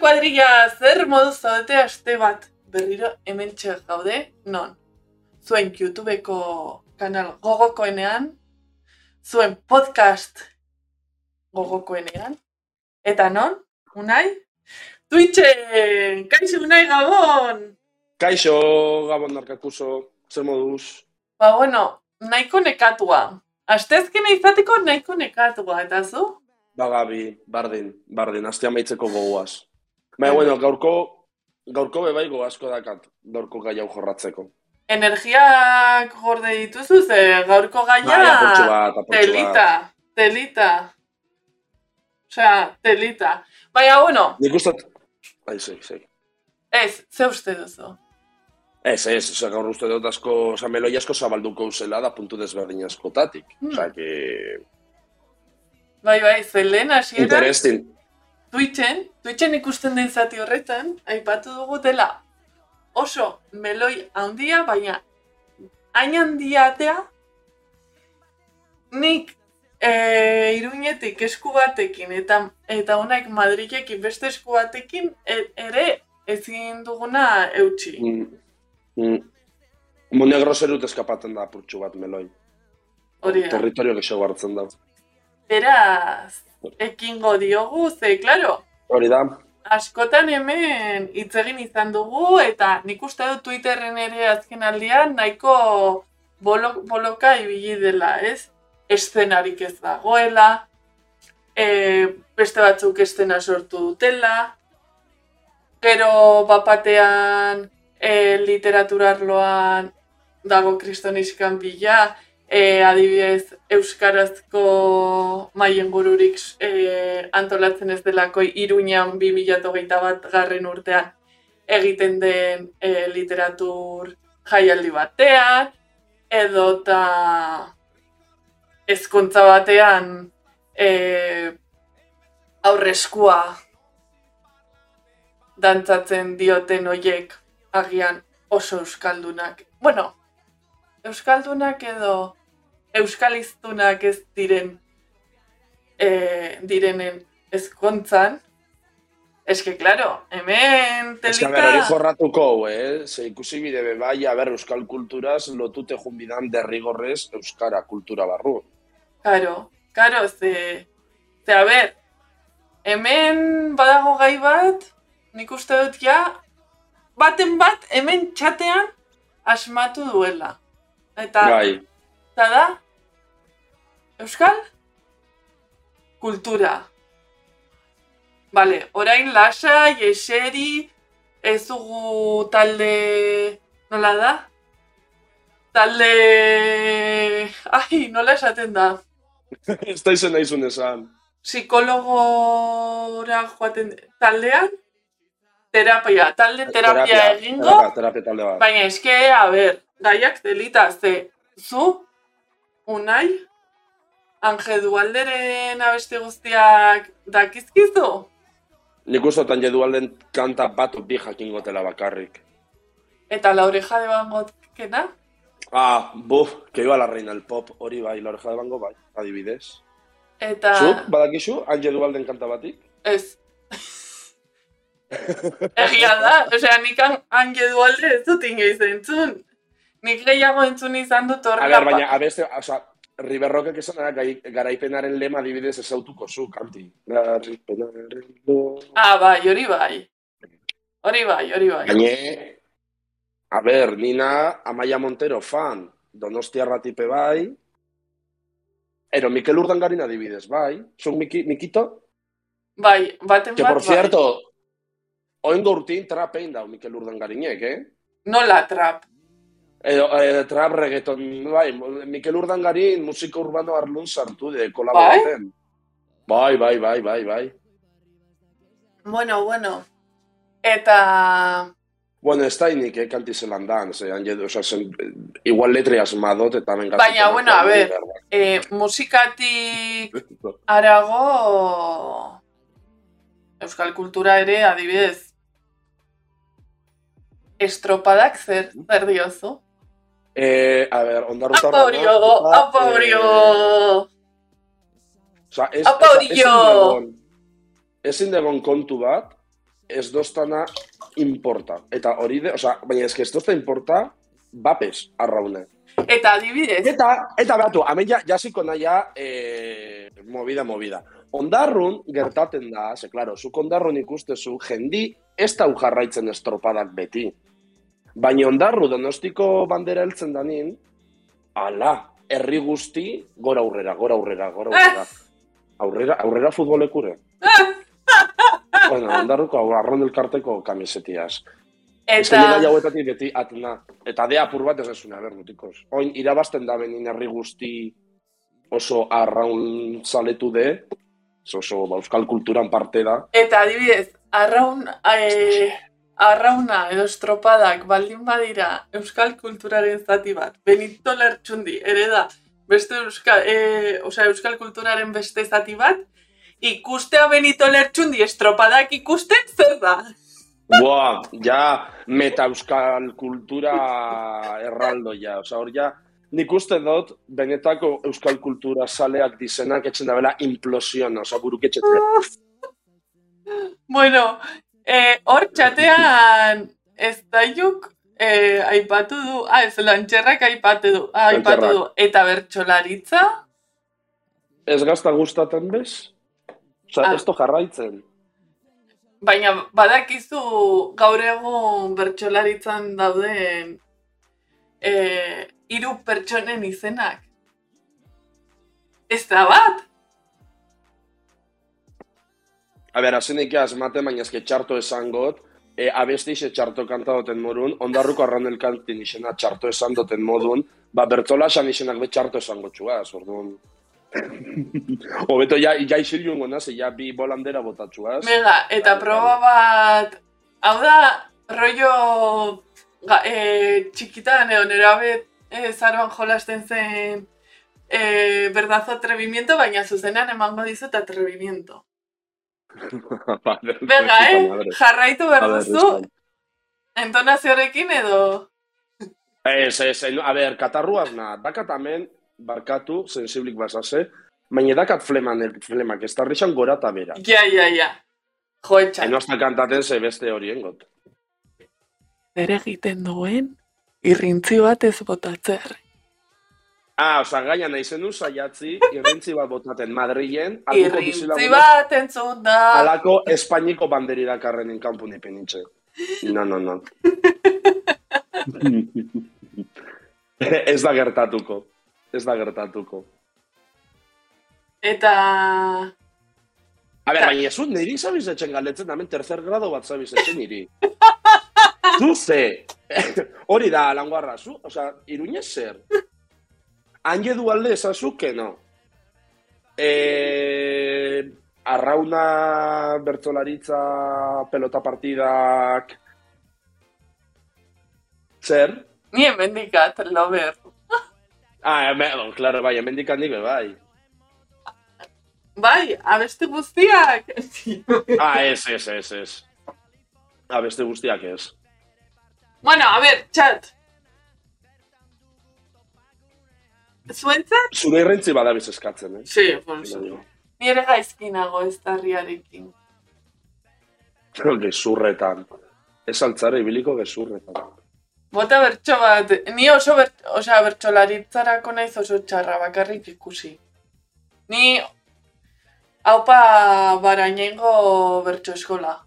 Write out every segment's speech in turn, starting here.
kuadrilla, zer modu zaudete aste bat berriro hemen gaude, non? Zuen YouTubeko kanal gogokoenean, zuen podcast gogokoenean, eta non? Unai? Twitchen! Kaixo, Unai Gabon! Kaixo, Gabon narkakuso, zer moduz? Ba, bueno, nahiko nekatua. Astezkena izateko nahiko nekatua, eta zu? Ba, Gabi, bardin, bardin, aste amaitzeko gogoaz. Baina, bueno, gaurko, gaurko bebai goazko dakat, gaurko gai hau jorratzeko. Energiak gorde dituzu, ze gaurko gaia Bai, apurtxo telita, telita. Osea, telita. Baina, bueno, Nik ustat... Ai, zei, zei. ez, ze uste duzu? Ez, ez, oza, gaur uste dut asko, oza, meloi asko zabalduko uzela da puntu desberdin askotatik. Hmm. Oza, que... Bai, bai, ze lehen hasieran, Interesting. Twitchen, Twitchen ikusten den zati horretan, aipatu dugu dela oso meloi handia, baina hain handia atea, nik e, iruñetik esku batekin eta eta honak Madrilekin beste esku batekin e- ere ezin duguna eutxi. Mm. Mm. Monegro zerut eskapaten da apurtxo bat meloi. Hori da. Territorio gexo hartzen da. Beraz, ekingo diogu, ze, klaro, Hori da, askotan hemen hitz egin izan dugu eta nik uste dut Twitterren ere azken aldian nahiko bolo, boloka ibili dela, ez? Eszenarik ez dagoela, e, beste batzuk estena sortu dutela, gero bapatean e, literaturarloan dago kristoniskan bila, e, adibidez Euskarazko maien gururik e, antolatzen ez delako iruñan 2008 bat garren urtean egiten den e, literatur jaialdi batean, edota ezkontza batean e, aurreskua dantzatzen dioten hoiek agian oso euskaldunak. Bueno, euskaldunak edo euskaliztunak ez diren e, direnen ezkontzan. Eske, claro, hemen Ez que, a ber, hori jorratuko, eh? Ze ikusi bide be bai, a ber, euskal kulturaz lotute junbidan derrigorrez euskara kultura barru. Karo, karo, ze... Ze, a ber, hemen badago gai bat, nik uste dut ja, baten bat hemen txatean asmatu duela. Eta, Bai, eta da, euskal kultura. Bale, orain lasai, eseri, ez dugu talde... Nola da? Talde... Ai, nola esaten da? ez da izen naizun esan. psikologora joaten taldean, terapia, talde terapia, egingo, Terapia, terapia talde bat. baina eske, a ber, gaiak delita, ze, zu, unai, Ange Dualderen abeste guztiak dakizkizu? Nik uste otan jedu alden kanta bat bi jakingotela bakarrik. Eta la oreja de Van Goghena? Ah, buf, que iba la reina el pop, hori bai, la oreja de bango bai, adibidez. Eta... Zuk, badakizu, Anje Dualden kanta batik? Ez. Egia da, osea, nik an- Ange Dualde ez dut inoiz entzun. Nik gehiago entzun izan dut A horrela. ber, baina, abeste, oza, Riberrokek esan da, gai, garaipenaren lema adibidez ezautuko zu, kanti. Garaipenaren. Ah, bai, hori bai. Hori bai, hori bai. Gaine, a ber, nina Amaia Montero fan, Donostia ratipe bai, ero Mikel Urdangarin adibidez, bai, zuk Miki, Mikito? Bai, baten Que bat por cierto, oingo urtin trapein dau Mikel Urdangarinek, eh? bai. Nola trap. Edo, eh, trap reggaeton, bai, Mikel Urdangarin musiko urbano arlun sartu de kolaboraten. Bai, bai, bai, bai, bai. Bueno, bueno. Eta... Bueno, ez da inik, eh, kanti zelan dan, ze, anje, oza, zen, igual letri asmadot, eta hemen Baina, bueno, a ver. E, musikatik arago... Euskal kultura ere, adibidez. Estropadak zer, zer diozu? Eh, a ver. Aporio, aporio! Osa, ez, Aporio! oza, ezin degon, ezin degon kontu bat, ez doztana importa. Eta hori de, oza, baina ez que ez dozta importa, bapes arraune. Eta adibidez, Eta, eta behatu, hemen ja, jasiko naia, e, movida, movida. Ondarrun gertaten da, ze, klaro, zuk ondarrun ikustezu, jendi ez dau jarraitzen estropadak beti. Baina ondarru donostiko bandera heltzen danin, ala, herri guzti, gora aurrera, gora aurrera, gora aurrera. Aurrera, aurrera futbolekure. bueno, ondarruko arron elkarteko kamisetiaz. Eta... eta, hauetatik beti atena. Eta de apur bat ez esuna, ber, mutikos. Oin, irabazten da benin herri guzti oso arraun zaletu de, oso ba, euskal kulturan parte da. eta adibidez, arraun, e, arrauna edo estropadak baldin badira euskal kulturaren zati bat, Benito Lertxundi, ere da, beste euskal, e, osea, euskal kulturaren beste zati bat, ikustea Benito Lertxundi estropadak ikusten zer da? Boa, ja, meta euskal kultura erraldo ja. Osa, hor ja, nik uste dut, benetako euskal kultura saleak dizenak etxen da bela implosiona, osa, buruketxetea. Bueno, eh, hor txatean ez daiuk eh, aipatu du, ah, ez lantxerrak aipatu du, ah, aipatu du, eta bertxolaritza, Ez gazta gustaten bez? Osa, Ah. ez to jarraitzen. baina badakizu gaur egun bertxolaritzan dauden eh, hiru pertsonen izenak. Ez da bat? A ber, azenik asmate, baina ezke txarto esangot, e, abesti xe txarto kanta doten morun, ondarruko arranel kantin izena txarto esan doten modun, ba, bertola esan izenak be txarto esango txuaz, orduan. Obeto, ja, ja isilun gona, ze ja bi bolandera botatxuaz. Mega, eta proba bat, hau da, rollo ga, e, txikitan edo nerabe e, zaroan jolasten zen e, berdazo atrevimiento, baina zuzenean emango dizut atrevimiento. Puta eh? Jarraitu behar duzu, entonazioarekin edo... Ez, ez, ez, a ber, katarruaz na, dakat amen, barkatu, sensiblik basase, baina dakat fleman, flemak, ez tarrixan gora eta bera. Ja, ja, ja. Jo, etxan. Eno hasta kantaten ze beste horien got. Zer egiten duen, irrintzi bat ez botatzer. Ah, oza, gaina nahi zenu saiatzi, irrintzi bat botaten Madrilen, Irrintzi bat entzun da. alako Espainiko banderi dakarren inkampu nipenitxe. No, no, no. ez da gertatuko. Ez da gertatuko. Eta... A ber, baina zu niri zabiz etxen galetzen, hemen tercer grado bat zabiz etxen niri. zu ze? Hori da, languarra, zu, oza, iruñez zer? Anje du alde ezazu, que no. E, arrauna bertzolaritza pelota partidak zer? Ni hemendikat, lover. Ah, hemen, claro, bai, hemendik handik be, bai. Bai, abesti guztiak. Ah, ez, ez, ez, ez. Ah, beste guztiak ez. bueno, a ver, chat. Zuentzat? Zure irrentzi badabiz eskatzen, eh? Sí, por supuesto. Ni ere gaizkinago ez tarriarekin. gezurretan. Ez altzara ibiliko gezurretan. Bota bertso bat, ni oso bert, osea, bertsolaritzarako naiz oso txarra bakarrik ikusi. Ni haupa barainengo bertso eskola.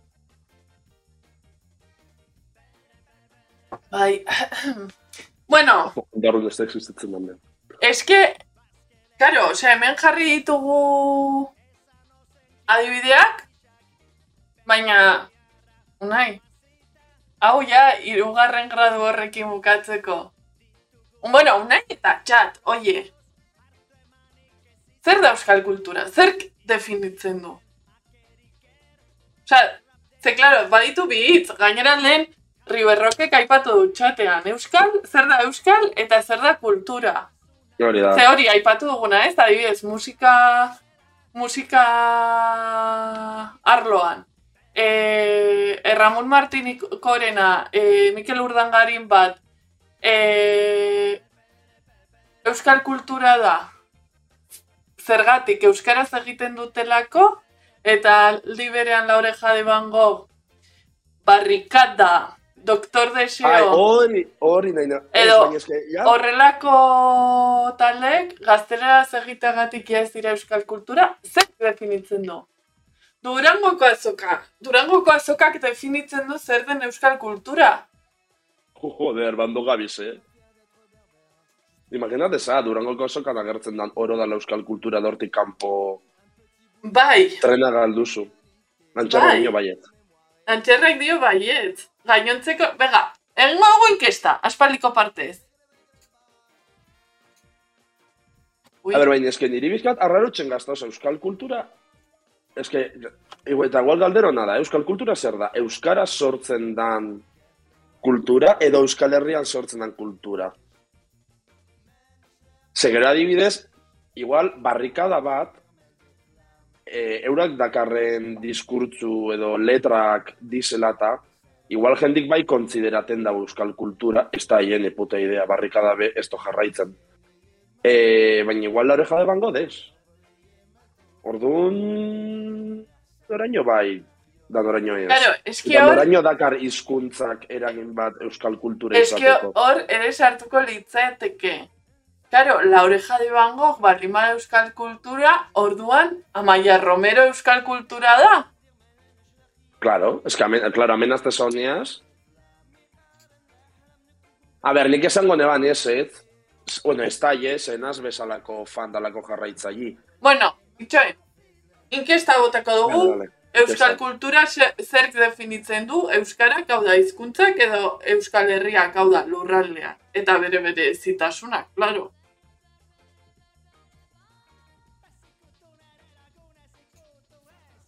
Bai, bueno, Darun ez da existitzen eske, karo, osea, hemen jarri ditugu adibideak, baina, unai, hau ja, irugarren gradu horrekin bukatzeko. Bueno, unai eta txat, oie. Zer da euskal kultura? Zer definitzen du? Osea, ze, klaro, baditu bi hitz, gainera lehen Riberrokek aipatu du txatean. Euskal, zer da euskal eta zer da kultura. Hori da. Ze hori, aipatu duguna, ez? Adibidez, musika... Musika... Arloan. E, e, Ramon Martinik korena, e, Mikel Urdangarin bat, e, Euskal kultura da. Zergatik, Euskaraz egiten dutelako, eta aldi berean Laure Jade Van Gogh barrikada, doktor Ai, deseo, hori, hori nahi na. Ez, Edo, ja, horrelako talek gazteleraz egiteagatik ez dira euskal kultura, zer definitzen du? Durangoko azoka. Durangoko azokak definitzen du zer den euskal kultura. joder, bando gabiz, eh? Imaginate za, Durangoko azokan agertzen dan oro dala euskal kultura dortik kanpo Bai, trena galduzu. Antxarro Bai. niño baiet. antxerrek dio baiet. Gainontzeko, bega, egingo dugu inkesta, aspaldiko partez. Ui, A ber, baina, eske niri bizkat arrarotzen gaztauz euskal kultura. Eske, igual, eta igual galdero nada, euskal kultura zer da? Euskara sortzen dan kultura edo euskal herrian sortzen dan kultura. Segero adibidez, igual barrikada bat, e, eurak dakarren diskurtzu edo letrak dizelata, igual jendik bai kontsideraten da euskal kultura, ez da hien puta idea, barrikada be, ez jarraitzen. E, baina igual la oreja de Van Gogh ez. Orduan... Noraino bai, da noraino ez. Claro, eski hor, noraino dakar hizkuntzak eragin bat euskal kultura eski izateko. hor ere sartuko litzateke. Claro, la oreja de Van Gogh, barrima euskal kultura, orduan, Amaia Romero euskal kultura da. Claro, es que, amen, claro, amenazte soneaz. A ber, nik esango neban ez, ez? Bueno, ez da, ez, enaz bezalako fan dalako jarraitzaili. Bueno, itxoin, inkesta botako dugu, Vale, euskal kultura ze- zerk definitzen du euskarak hau da hizkuntzak edo euskal herriak hau da lurraldea. Eta bere bere zitasunak, claro.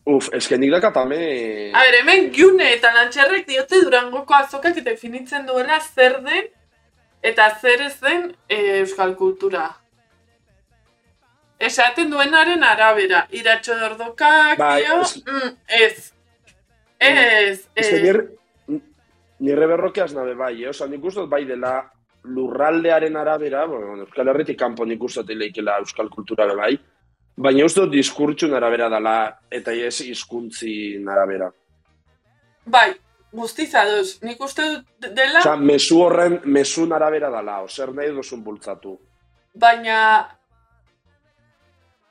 Uf, es que nik dakatame... A ber, hemen giune eta lantxerrek diote durangoko azokak definitzen duela zer den eta zer ez den e, euskal kultura. Esaten duenaren arabera, iratxo dordokak, Bai, dio, es- mm, ez. Ez, Ez ez. nire, nire berrokeaz nabe bai, eh? Osa, nik uste dut bai dela lurraldearen arabera, bueno, Euskal Herritik kanpo nik uste dut ileikela Euskal kultura bai, baina uste dut diskurtsun arabera dela eta ez hizkuntzin arabera. Bai, guztiz adoz. Nik uste dut dela, Osa, mezu horren, mesun arabera dela, oser nahi duzun bultzatu. baina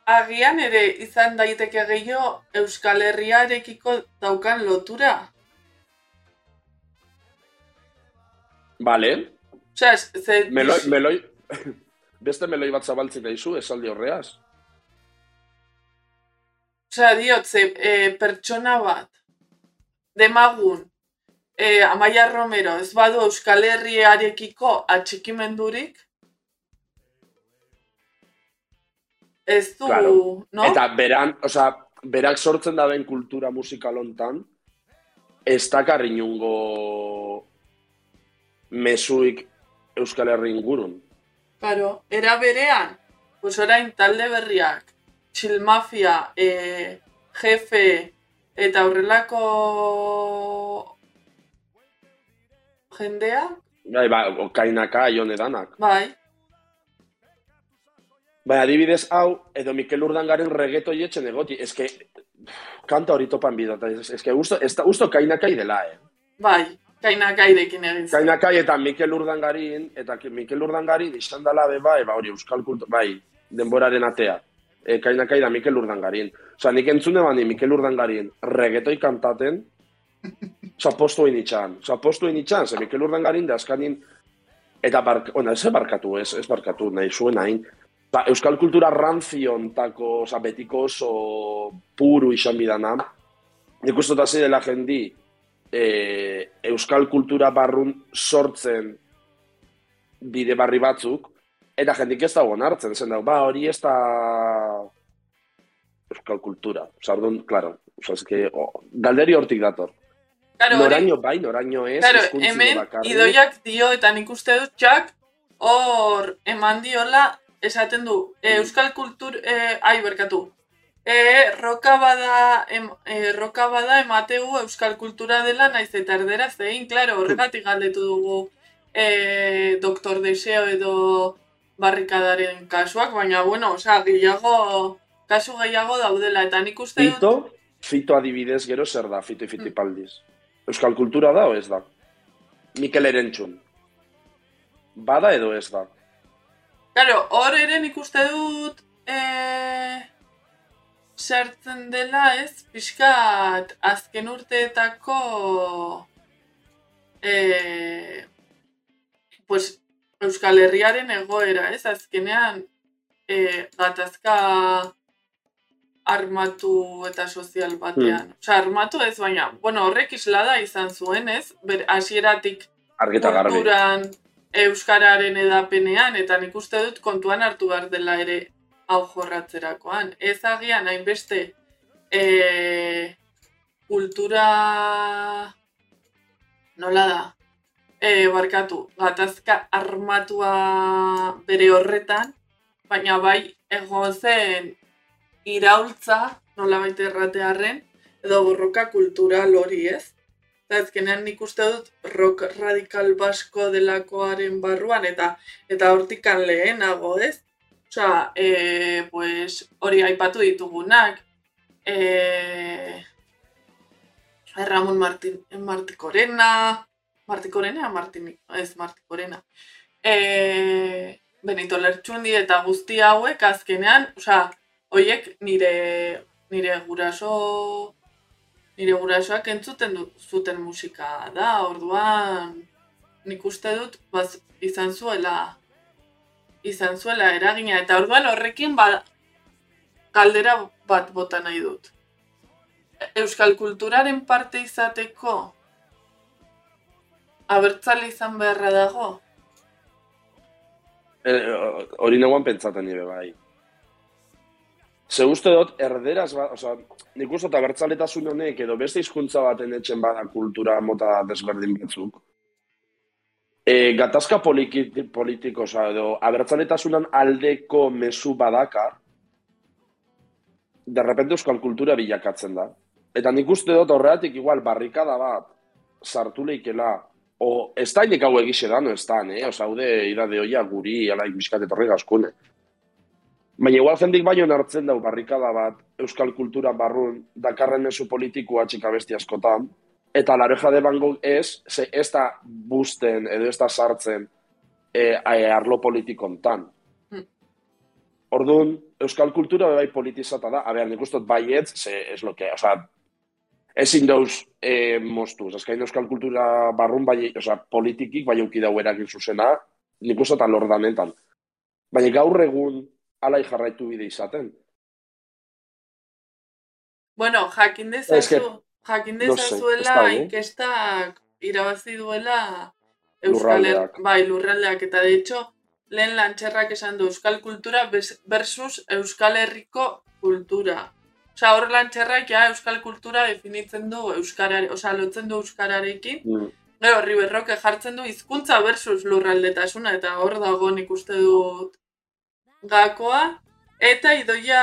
agian ere izan daiteke gehiago Euskal Herriarekiko daukan lotura. Vale, Osea, ez- ze... meloi, meloi, beste meloi bat zabaltzik daizu, esaldi horreaz. Osea, diot, ze e, pertsona bat, demagun, e, Amaia Romero, ez badu Euskal Herriarekiko atxikimendurik, ez du, Claro. no? Eta beran, osea, berak sortzen daben kultura musikal hontan, ez dakar inungo mesuik Euskal Herri ingurun. Claro, era berean, pues orain talde berriak, Chill Mafia, e, Jefe, eta horrelako jendea, Bai, ba, okainaka, ione danak. bai, Bai, adibidez hau, edo Mikel Urdangaren regeto jetzen egoti, eske, kanta hori topan bidota, eske, usto, ez da, usto kainakai dela, eh? bai, kainakairekin egin zen. Kainakai eta Mikel Urdangarin, eta Mikel Urdangarin izan dela be bai, ba hori euskal kultu, bai, denboraren atea. E, kainakai da Mikel Urdangarin. Osa, nik entzune bani Mikel Urdangarin regetoi kantaten, osa, postu egin itxan. Osa, postu egin itxan, ze Mikel Urdangarin da askanin, eta bark, ona, ez barkatu, ez, ez barkatu, nahi zuen hain. Ba, euskal kultura ranziontako, osa, betiko oso puru izan bidana. Nik uste dut hasi dela jendi, e, euskal kultura barrun sortzen bide barri batzuk, eta jendik ez dago onartzen, zen dago, ba, hori ez da euskal kultura. Osa, orduan, claro, osa, eske, oh, galderi hortik dator. Claro, noraino bai, noraino ez, Claro, hemen bakarrik. idoiak dio eta nik uste dut txak hor eman diola esaten du e, euskal kultur e, ai berkatu e, roka bada em, e, roka bada emategu euskal kultura dela naiz eta erdera zein claro horregatik galdetu dugu e, doktor deseo edo barrikadaren kasuak baina bueno osea gehiago kasu gehiago daudela eta nik uste dut Fito, fito adibidez gero zer da, fito fitipaldiz. Euskal kultura da o ez da? Mikel Erentxun. Bada edo ez da? Claro, hor ere nik uste dut e, sartzen dela ez, pixkat azken urteetako e, pues, Euskal Herriaren egoera, ez? Azkenean e, gatazka armatu eta sozial batean. Hmm. Osa, armatu ez, baina, bueno, horrek islada izan zuen, ez? Ber, asieratik kulturan Euskararen edapenean, eta nik uste dut kontuan hartu behar dela ere hau jorratzerakoan. Ez agian, hainbeste, e, kultura nola da, e, barkatu, gatazka armatua bere horretan, baina bai egon zen iraultza, nola baita erratearen, edo borroka kultural hori ez. Eta ezkenean nik uste dut rock radikal basko delakoaren barruan eta eta hortikan lehenago ez. Osa, e, pues, hori aipatu ditugunak, e, Ramon Martin, Martikorena, Martikorena, Martin, ez Martikorena. E, Benito Lertxundi eta guzti hauek azkenean, osea, hoiek nire nire guraso nire gurasoak entzuten du, zuten musika da. Orduan nik uste dut baz, izan zuela izan zuela eragina eta orduan horrekin ba, galdera bat bota nahi dut. Euskal kulturaren parte izateko abertzale izan beharra dago? Eh, hori neguan pentsaten nire bai. Ze uste dut, erderaz, ba, oza, nik uste dut abertzaletasun honek edo beste hizkuntza baten etxen bada kultura mota desberdin batzuk. E, gatazka politiko, oza, edo abertzaletasunan aldeko mesu badakar, derrepente euskal kultura bilakatzen da. Eta nik uste dut horretik igual barrikada bat sartu leikela o ez da hau egixe da, ez da, eh? Osa, haude, irade hoia guri, ala, bizkat etorri gaskune. Baina igual jendik baino hartzen dau barrikada bat, euskal kultura barrun, dakarren mesu politikoa txika besti askotan, eta lareja de bango ez, ze ez da busten, edo ez da sartzen, e, arlo politikontan. Hmm. Orduan, euskal kultura bai politizata da, a ber, nik ustot baietz, ze ez lo que, oza, ezin dauz e, moztu. Azkain euskal kultura barrun, bai, oza, politikik, bai auki dau eragin zuzena, nik uste eta lordanetan. Baina gaur egun alai jarraitu bide izaten. Bueno, jakin dezazu, jakin dezazuela no inkestak irabazi duela Euskal bai, lurraldeak, eta de hecho, lehen lantxerrak esan du Euskal kultura versus Euskal Herriko kultura. Osa, hor lantxerrak ja euskal kultura definitzen du euskarare, osa, lotzen du euskararekin. Mm. Gero, horri berroke jartzen du hizkuntza versus lurraldetasuna, eta hor dago nik uste dut gakoa. Eta idoia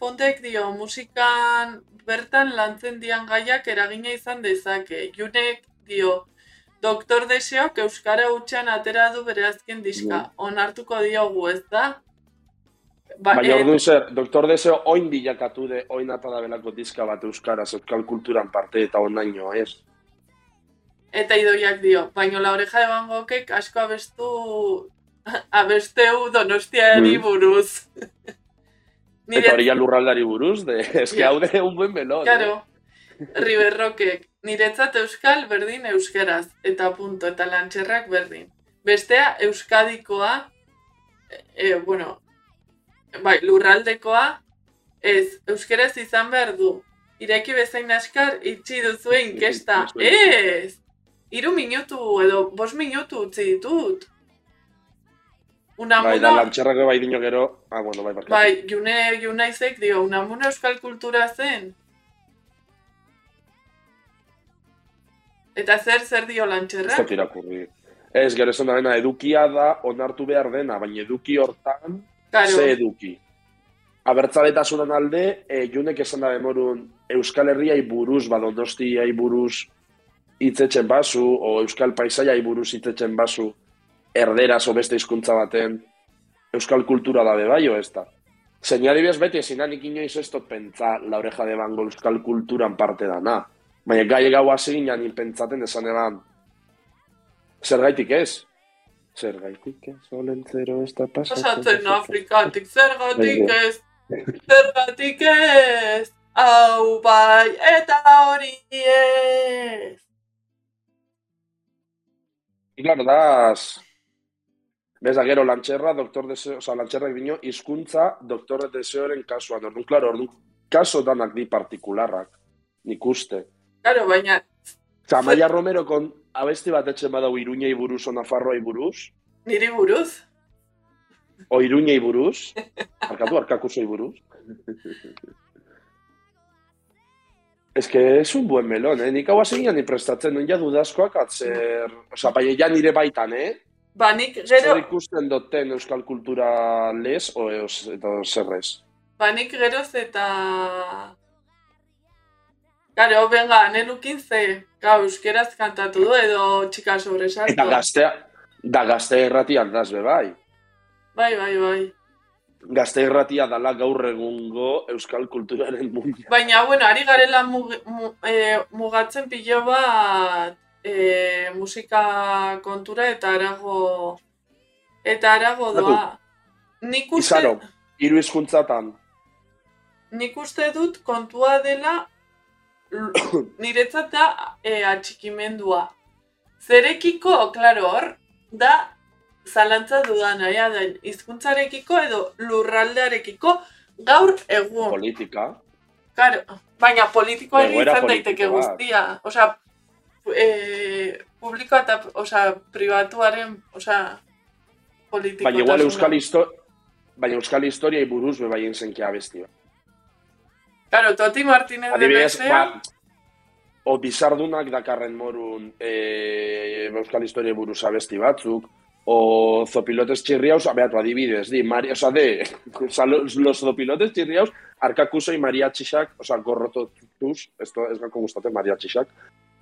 pontek dio, musikan bertan lantzen dian gaiak eragina izan dezake. Junek dio, Doktor Deseok Euskara hutsan atera du bere azken diska. Mm. Onartuko diogu ez da? Ba, Baina orduan zer, doktor deseo oin bilakatu de oin atada belako diska bat euskaraz, euskal kulturan parte eta onaino, ez? Eta idoiak dio, baina la oreja de Van Gogek asko abestu abesteu donostiari mm. buruz. Nire... Eta hori lurraldari buruz, de, eske hau de un buen melón. Claro, eh? Riberrokek, niretzat euskal berdin euskeraz, eta punto, eta lantxerrak berdin. Bestea, euskadikoa, e, bueno, bai, lurraldekoa, ez, euskeraz izan behar du. Ireki bezain askar, itxi duzu inkesta. Ez! Iru minutu edo bos minutu utzi ditut. Unamuno, bai, da lantxerrako bai dino gero. Ah, bueno, bai, barkatu. Bai, june, june izek dio, unamuno euskal kultura zen. Eta zer, zer dio lantxerra? Ez irakurri. Ez, gero esan da edukia da onartu behar dena, baina eduki hortan Claro. Ze eduki. Abertzaletasunan alde, e, junek esan da demorun Euskal Herriai buruz, badondostiai buruz hitzetzen basu, o Euskal Paisaiai buruz hitzetzen basu, erderaz o beste hizkuntza baten, Euskal kultura da bebaio ez da. Zein adibidez beti, ezin hanik inoiz ez dut pentsa la oreja de bango Euskal kulturan parte dana. Baina gai gau hasi ginen pentsaten esan eban. Zergaitik ez? Zergaitik ez, olentzero ez da pasatzen. Pasatzen Afrikatik, zergatik ez, zergatik ez, hau bai eta hori ez. Y claro, das... Bez, gero, lantxerra, doktor deseo, oza, lantxerrak dino, izkuntza, doktor deseoren kasuan. Orduan, claro, orduan, kaso danak di partikularrak, nik uste. Claro, baina, Oza, Maia Romero kon abesti bat etxen badau Iruñei buruz o Nafarroai buruz, niri buruz, o Iruñei buruz, arkatu, arkakusoi buruz. Ez que es un buen melón, eh? Nik hau hasi ni prestatzen, nuen ja dudazkoak atzer... Osa, bai, ja nire baitan, eh? Ba nik Zer gero, ikusten duten euskal kultura lez, o eos, eta zerrez. ba nik geroz eta... Claro, venga, nelukin ze, gau, euskeraz kantatu du edo txika sobresalto. Eta gaztea, da gazte erratia aldaz be bai. Bai, bai, bai. Gazte erratia dala gaur egungo euskal kulturaren mundu. Baina, bueno, ari garela mug, mu, e, mugatzen pilo bat e, musika kontura eta arago eta arago doa. Nik uste, Izaro, hiru hizkuntzatan. nik uste dut kontua dela niretzat da e, atxikimendua. Zerekiko, klaro, hor, da zalantza dudana, ja, da, hizkuntzarekiko edo lurraldearekiko gaur egun. politika. Claro, baina politikoa ere Egoera izan daiteke guztia. Osea, e, publikoa eta, osea, pribatuaren, osea, politiko. Baina igual euskal histo... Baina euskal historia buruz be baien zenkia abesti. bat. Claro, Toti Martínez de Adibidez, Besea, ba, o bizardunak dakarren morun e, euskal historia buruz abesti batzuk, o zopilotes txirriaus, beatu adibidez, di, Mari, oza, de, oza, los, los zopilotes txirriaus, arkakuso y mariachixak, oza, gorrototuz, esto ez gako gustate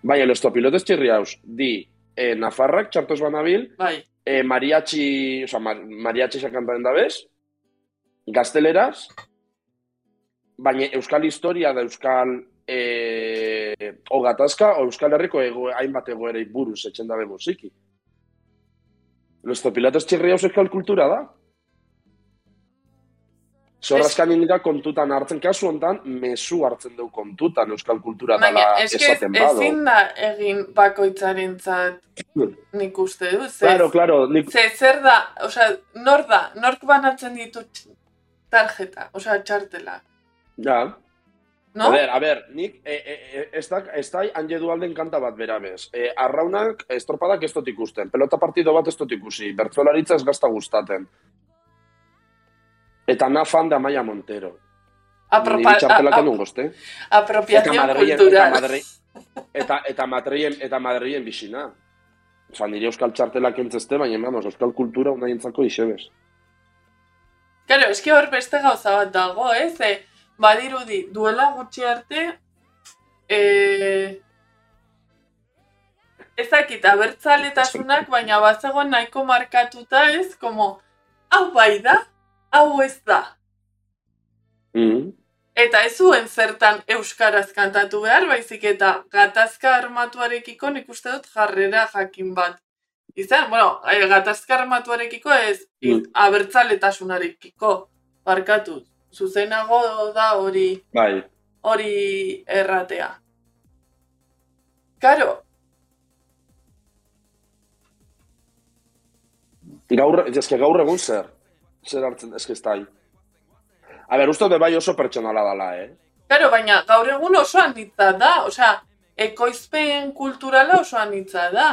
mariachixak, baina los zopilotes txirriaus, di, e, Nafarrak, txartos banabil, bai, e, mariachi, oza, mar, mariachixak kantaten dabez, gazteleraz, baina euskal historia da euskal e, ogatazka, o euskal herriko ego, hainbat egoerei buruz etxen dabe musiki. Los zopilatos txirriaus euskal kultura da. Zorrazkan indira kontutan hartzen kasu hontan, mezu hartzen du kontutan euskal kultura baina dala eske esaten bado. ezin da egin bakoitzaren nik uste dut, ze, Claro, claro, nik, ze zer da, osea, nor da, nork banatzen ditu tarjeta, osea, txartela, ja, no? A ber, a ber, nik e, e, e, ez da, ez da hanje dualden kanta bat berabez. E, arraunak estropadak ez dut ikusten, pelota partido bat ez dut ikusi, bertzolaritza ez gazta gustaten. Eta na fan da Maia Montero. Apropa, txartelak enun gozte. a- apropiación Madrilen- cultural. Eta, Madri, eta, eta Madrilen, eta Madrilen bisina. Osa, nire euskal txartelak entzeste, baina, vamos, euskal kultura unai entzako isebez. Claro, eski hor beste gauza bat dago, ez? E, badirudi, duela gutxi arte, e, ez dakit, abertzaletasunak, baina bazegoen nahiko markatuta, ez? Como, hau bai da, hau ez da. Mm Eta ez zuen zertan euskaraz kantatu behar, baizik eta gatazka armatuarekiko nik uste dut jarrera jakin bat. Izan, bueno, eh, gatazka armatuarekiko ez Mm. abertzaletasunarekiko barkatu. Zuzenago da hori Bai, hori erratea. Karo, Gaur, ez gaur egun zer? Zer hartzen, ez da. A ber, uste bai oso pertsonala dala, eh? Karo, baina gaur egun oso anitza da, osea, ekoizpen kulturala oso anitza da.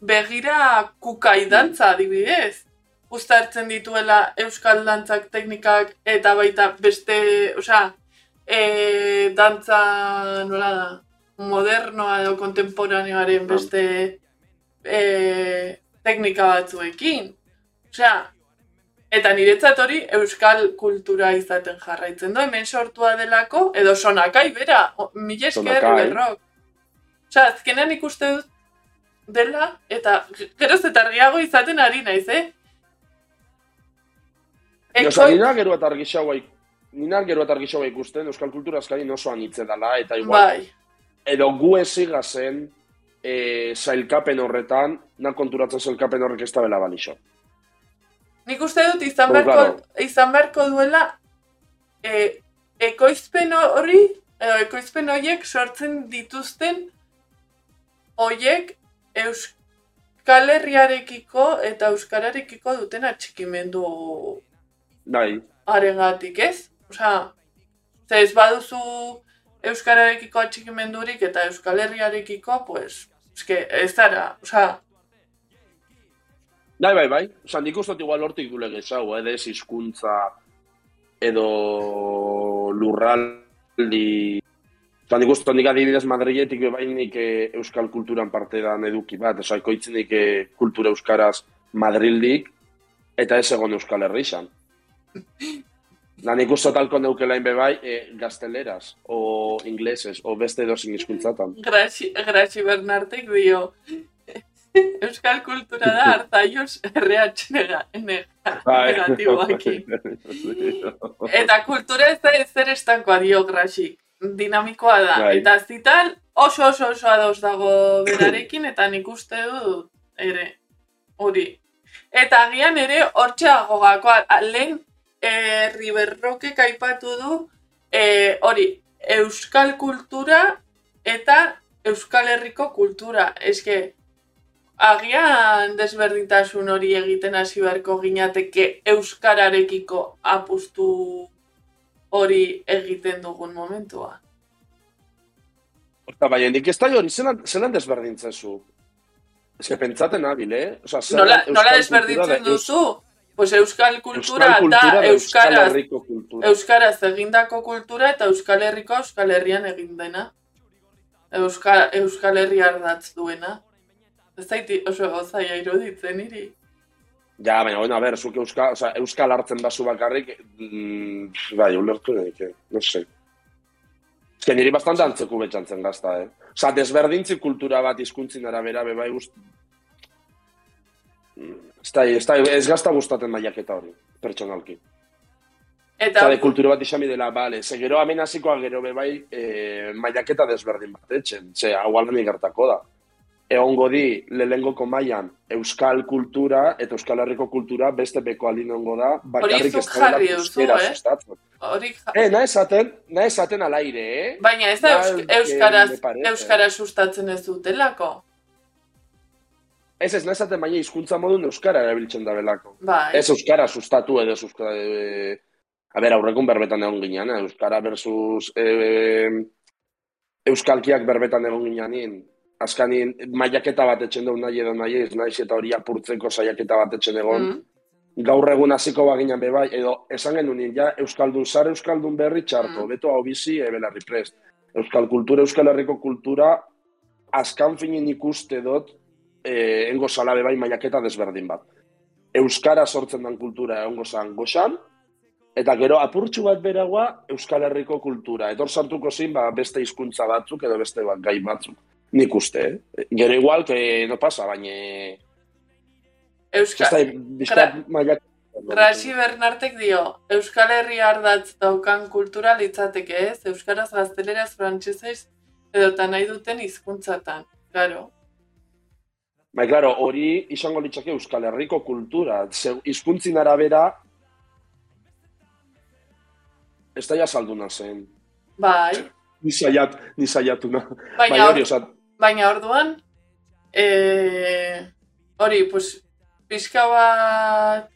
Begira kukai dantza adibidez. Uztartzen dituela euskal dantzak teknikak eta baita beste, osea, e, dantza nola da, modernoa edo kontemporaneoaren beste e, teknika batzuekin. Osea, Eta niretzat hori euskal kultura izaten jarraitzen du, hemen sortua delako, edo sonakai bera, mila esker berrok. Osea, azkenean ikuste dut dela, eta ge- geroz eta argiago izaten ari naiz, eh? Eko... Eko, nina gero eta argixaua Nina gero eta argixaua ikusten, euskal kultura askari oso anitze dala, eta igual, bai, edo gu eziga zen e, zailkapen horretan, na konturatzen zailkapen horrek ez da bela balixo. Nik uste dut izan beharko, claro. izan beharko duela e, ekoizpen hori, edo ekoizpen horiek sortzen dituzten horiek Euskal Herriarekiko eta Euskararekiko duten atxikimendu Bai, arengatik, ez? Osea, ze ez baduzu Euskararekiko atxikimendurik eta Euskal Herriarekiko, pues, eske, ez dara, osea, bai, bai, bai. Osa, nik uste dut igual hortik dule gehiago, edo ez hizkuntza edo lurraldi... Osa, nik uste dut nik adibidez Madriletik bebainik eh, euskal kulturan parte dan eduki bat, osa, ekoitzenik eh, kultura euskaraz Madrildik, eta ez egon euskal herri izan. Da, nik uste talko neukelain bebai eh, gazteleraz, o ingleses, o beste edozin hizkuntzatan. Graci, Graci Bernartek dio Euskal kultura da hartzaioz RH nega, nega, Bai. negatiboakin. Eta kultura ez da ezer estankoa dio Graci. Dinamikoa da. Bai. Eta zitan oso oso oso ados dago berarekin eta nik uste dut ere hori. Eta agian ere hortxeago gako lehen e, Riberrokek aipatu du e, hori euskal kultura eta euskal herriko kultura. Eske, agian desberdintasun hori egiten hasi beharko ginateke euskararekiko apustu hori egiten dugun momentua. Eta baina, nik ez da hori, zelan, zelan desberdintzen zu? Ez que pentsaten nabil, eh? Osa, Nola, euskal nola desberdintzen duzu? Pues euskal kultura Euskal kultura da da Euskal euskaraz, Herriko kultura. euskaraz egindako kultura eta euskal herriko euskal herrian egin dena. Euskal, euskal herri ardatz duena. Ez zaiti oso gozaia iruditzen niri. Ja, baina, bueno, a ber, zuk euskal, osa, euskal hartzen bazu bakarrik, mm, bai, ulertu nahi, que, no sé. Ez niri bastante antzeku betxantzen gazta, eh? Osa, desberdintzi kultura bat hizkuntzin arabera, be bai gust... Mm, Ez da, ez da, ez gazta gustaten maiaketa hori, pertsonalki. Eta Eta de kultura bat izami dela, bale, ze gero hemen hasikoa gero be bai e, mailaketa desberdin bat etxen, ze hau aldenik gertako da. Egongo di, lelengoko mailan euskal kultura eta euskal herriko kultura beste beko alinongo da, bakarrik ez duzu, euskera eh? sustatzen. hori ja- Eh, nahi esaten, nahi esaten al aire, eh? Baina ez da Da, eusk- euskaraz, euskaraz sustatzen ez dutelako. Ez ez, nahi esaten baina hizkuntza modun euskara erabiltzen da belako. Bai. Ez euskara sustatu edo euskara... E, a ber, aurrekun berbetan egon ginean, eh? euskara versus e, euskalkiak berbetan egon ginean, azkanin mailaketa bat etxen dugu nahi edo nahi ez, nahiz eta hori apurtzeko saiaketa bat etxen egon, Mm. gaur egun hasiko baginan bebai, edo esan genuen ja, Euskaldun zar, Euskaldun berri txarto, Mm. beto hau bizi, ebelarri prest. Euskal kultura, Euskal Herriko kultura, azkan finin ikuste dut, eh, engo zala bebai mailaketa desberdin bat. Euskara sortzen den kultura egongo zan goxan, eta gero apurtxu bat beragoa Euskal Herriko kultura. Etor sartuko zin, ba, beste hizkuntza batzuk edo beste bat gai batzuk. Nik uste, eh? Gero igual, que no pasa, baina... Euska, Ez da, bizkat mailak... Grasi Bernartek dio, Euskal Herri ardatz daukan kultura litzateke ez, Euskaraz gazteleraz frantsesez edota nahi duten hizkuntzatan. Claro. Bai, claro, hori izango litzake Euskal Herriko kultura. Hizkuntzin arabera, ez da jasalduna zen. Bai, Ni saiat, ni saiatuna. baina, Bai, hori, or, osat, baina orduan, e, hori, pues, pixka bat...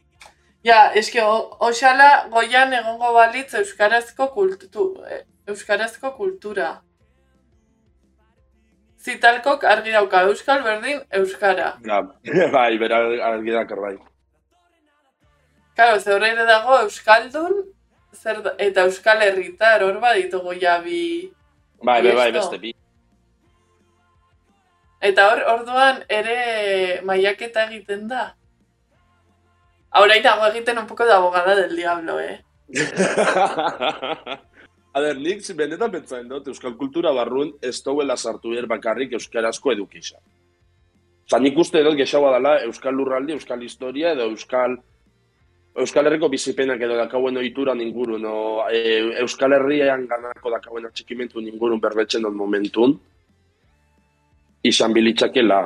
Ja, eske, o- oxala goian egongo balitz euskarazko kultu, eh, euskarazko kultura. Zitalkok argi dauka euskal berdin euskara. ja, bai, bera argi dakar, bai. Claro, ze horreire dago euskaldun zer eta euskal herritar hor baditugu ja bi... Bai, bai, bai, beste bi. Eta hor, orduan ere maiaketa egiten da. Ahora dago egiten un poco de abogada del diablo, eh? A ber, nik benetan pentsatzen dut, euskal kultura barrun ez dauela sartu behar bakarrik euskarazko edukisa. Osa, nik uste dut gexaua dela euskal lurraldi, euskal historia edo euskal Euskal Herriko bizipenak edo dakauen oituran ingurun, o, e, Euskal Herrian ganako dakauen atxikimentu ingurun berbetzen dut momentun. Izan bilitzakela.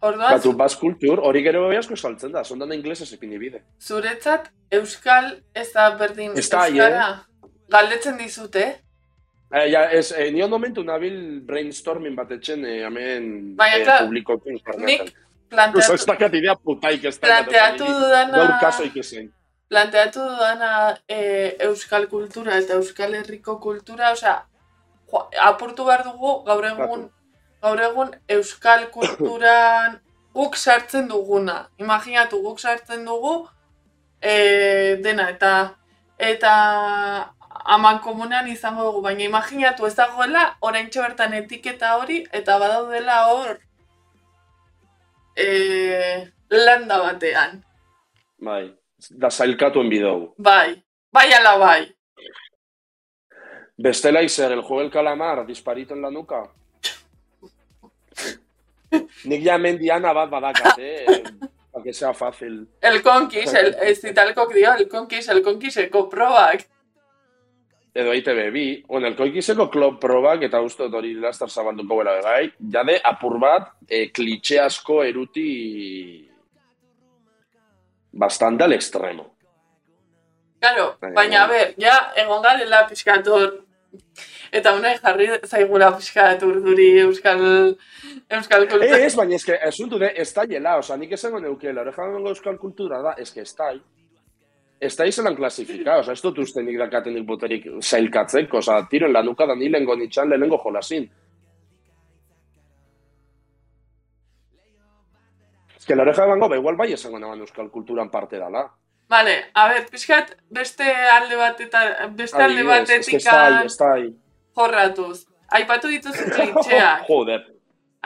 Orduan, Batu baz kultur, hori gero bai asko saltzen da, zondan inglesez epini bide. zuretzat euskal ez da berdin Ez da, euskara. Galdetzen dizute, Eh, ja, ez, eh, nion momentu nabil brainstorming bat etxen, eh, hemen Baina, eh, klar, publikoki nik internetan. Oso, ez planteatu, dakat idea putaik ez dakat. planteatu dudana, Gaur kaso ikezen. planteatu dudana e, euskal kultura eta euskal herriko kultura, osea, apurtu behar dugu gaur egun, gaur egun euskal kulturan guk sartzen duguna. Imaginatu guk sartzen dugu e, dena eta eta aman komunean izango dugu, baina imaginatu ez dagoela oraintxe bertan etiketa hori eta badaudela hor e, landa batean. Bai, da zailkatuen bidou. Bai, bai ala bai. Bestela izer, el juego del calamar, disparito en la nuca. Nik ja mendiana bat badakat, eh? Para que sea fácil. El konkis, el, ez italkok dio, el konkis, el konkiseko probak. Edo ITB bi. Bueno, el koikiseko klop probak, eta uste dut hori lastar zabalduko bera bai, jade apur bat, eh, klitxe asko eruti bastante al extremo. Claro, Baina, a ber, ja, egon garela pixkator, eta unai jarri zaigula pixkat urduri euskal, euskal Eh, kultura. ez, baina eske, esuntu de, ez da jela, oza, nik esango neukela, dengo euskal kultura da, eske ez da, ez da izelan klasifika, oza, ez dut uste nik dakatenik boterik zailkatzeko, oza, tiren lanuka da nilengo nitxan lehenengo jolasin. Ez que loreja ebango, ba, igual bai esango neban euskal kulturan parte dala. Vale, a ber, pixkat beste alde bat eta beste alde batetik jorratuz. Aipatu dituzu klitxeak. Joder.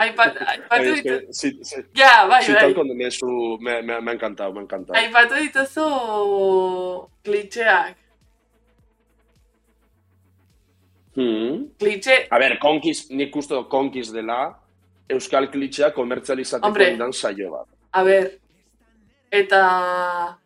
Aipat, aipatu Es que, dituzu... si, si, Ja, bai, si bai. tal con eso, me, me, me ha encantado, me ha encantado. Aipatu dituzu klitxeak. Hmm. Klitxe, A ber, konkis, nik uste dut konkis dela, euskal klitxea komertzializateko Hombre. indan saio bat. a ber, eta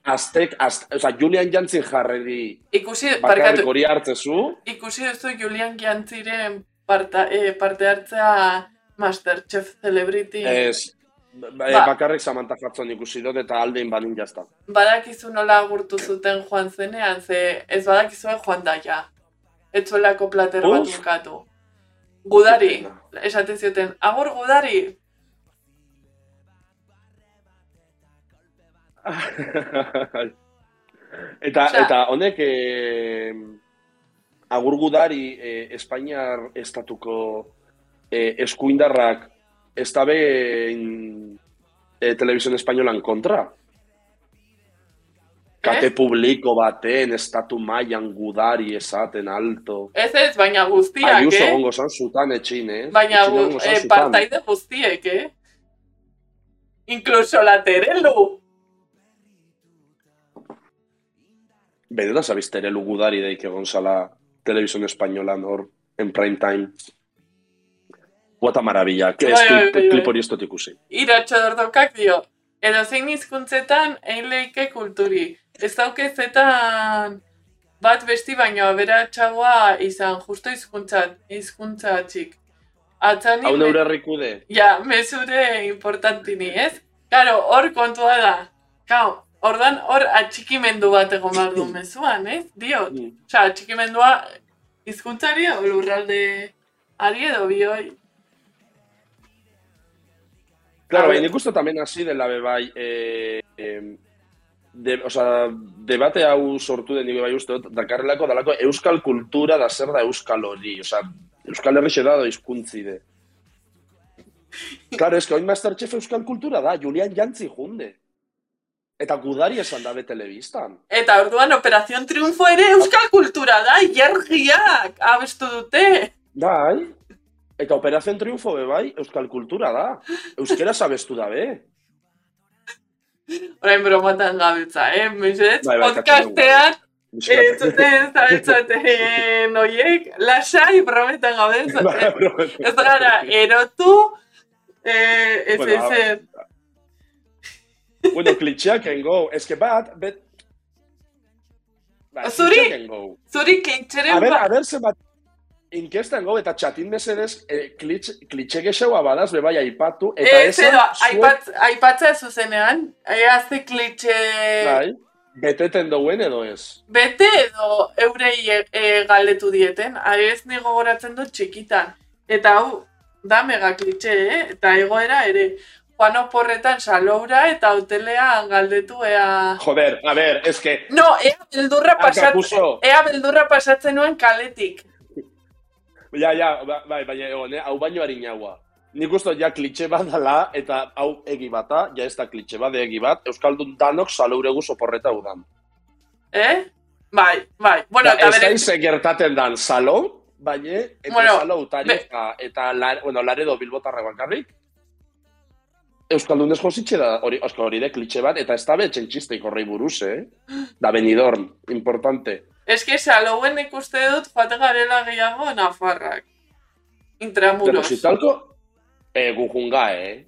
Aztek, az, oza, Julian Jantzin jarreri ikusi, bakarrik hori hartzezu, ikusi duzu Julian Jantziren parta, eh, parte hartzea Masterchef Celebrity. ez, ba, Ba. bakarrik Samantha Hudson ikusi dut eta aldein banin jazta. Badakizu nola agurtu zuten joan zenean, ze ez badakizue joan daia. Etzuelako plater bat Uf. bukatu. Gudari, esaten zioten, agur gudari, eta, Osea- eta honek eh, agur gudari eh, Espainiar estatuko eh, eskuindarrak ez da behin eh, televisión espainolan kontra. Kate publiko baten, estatu mailan gudari esaten alto. ez ez, baina guztiak, Ayuso eh? gongo zan zutan etxin, eh? Baina zan eh, partaide guztiek, eh? Incluso la Terelu. Benetan zabiztere lugudari daik egon zala televisión espainolan hor, en prime time. Guata maravilla, que ez klip, hori ez dut ikusi. Iratxo dordokak dio, edo zein hizkuntzetan egin lehike kulturi. Ez daukezetan bat besti baino aberatsagoa izan, justo hizkuntza hizkuntza txik. Atzani, Hau me- neure herrikude. ja, mesure importantini, ez? Karo, hor kontua da. Kau, ordan hor atxikimendu bat egon behar du mezuan, ez? Dio, Mm. Osa, atxikimendua hizkuntzari edo lurralde ari edo bioi. Claro, A bai, ver. nik uste tamen hasi dela be bai, eh, eh, de, o sea, debate hau sortu den nik bai uste dut, dakarrelako dalako euskal kultura da zer da euskal hori, o sea, euskal herrixe da do hizkuntzi de. Claro, es que oin Masterchef euskal kultura da, Julian Jantzi junde. Eta gudari esan dabe telebistan. Eta orduan Operación Triunfo ere euskal kultura da, jergiak abestu dute. Bai, eta Operación Triunfo be bai, euskal kultura da. Euskera sabestu dabe. Orain bromatan gabiltza, eh? Mesedez, Bai, bai, podcastean, entzuten zabiltzaten oiek, lasai brometan gabiltza. Bai, bro. Ez gara erotu, eh, ez Bueno, ez ez. Bueno, klitxeak engo. Ez que bat, bet... Ba, Zuri? Zuri klintxeren A ber, a ber, zenbat... inkestan go, eta txatin mesedez, e, klitx, klitxe gexeua badaz, bebai aipatu, eta Ez, esan, edo, aipat, aipatzea zuzenean, ea ze klitxe bai, beteten duen edo ez. bete edo eurei e, e, galdetu dieten, ez ni gogoratzen dut txikitan. Eta hau, da mega klitxe, eh? Eta egoera ere, Juan oporretan saloura eta hotelean galdetu ea... Joder, a ver, es que, No, ea beldurra pasatzen, ea beldurra pasatzen nuen kaletik. ja, ja, ba- bai, baina egon, eh, hau baino harinaua. Nik uste ja klitxe bat dala, eta hau egi bata, ja ez da klitxe bat, egi bat, Euskaldun danok salouregu soporreta udan. Eh? Bai, bai. Bueno, Ba, eta da bere... ize gertatzen dan salou, baina, eta Bueno, salou tari, be- eta, eta la, bueno, laredo bilbotarra bakarrik, Euskaldunez jositxe da, hori, oska, hori de klitxe bat, eta ez da betxen txisteik horrei buruz, eh? Da benidorm, importante. Ez que salouen ikuste dut joate garela gehiago Nafarrak. Pero Intramuros. si talko, eh, gujunga, eh?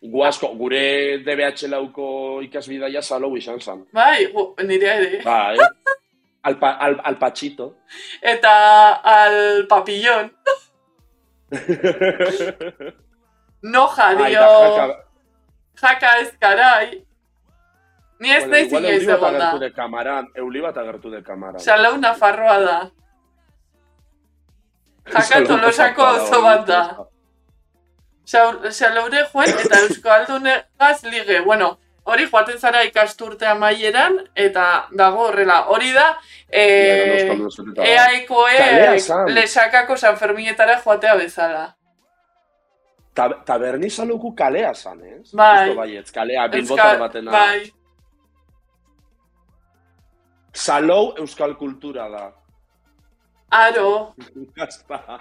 Gu asko, gure DBH lauko ikasbidaia salou izan zan. Bai, gu, nire ere. Bai, al, al, al patxito. Eta al papillon. Noja, dio. jaka, Jaka ez karai. Ni ez naiz inoiz egon da. de kamaran, euli bat agertu de kamaran. Salau Nafarroa da. Jaka tolosako oso bat da. ez Sau- Salaure joen eta Euskaldunegaz lige. Bueno, hori joaten zara ikasturte amaieran eta dago horrela. Hori da, eh, zuteta da. EAEkoek Kalea zan. lesakako San Ferminetara joatea bezala. Ta- Taberni saluku kalea zan, ez? Bai. Justo baietz, kalea, bilbotar batena. Bai, Salou euskal kultura da. aro, Gazta.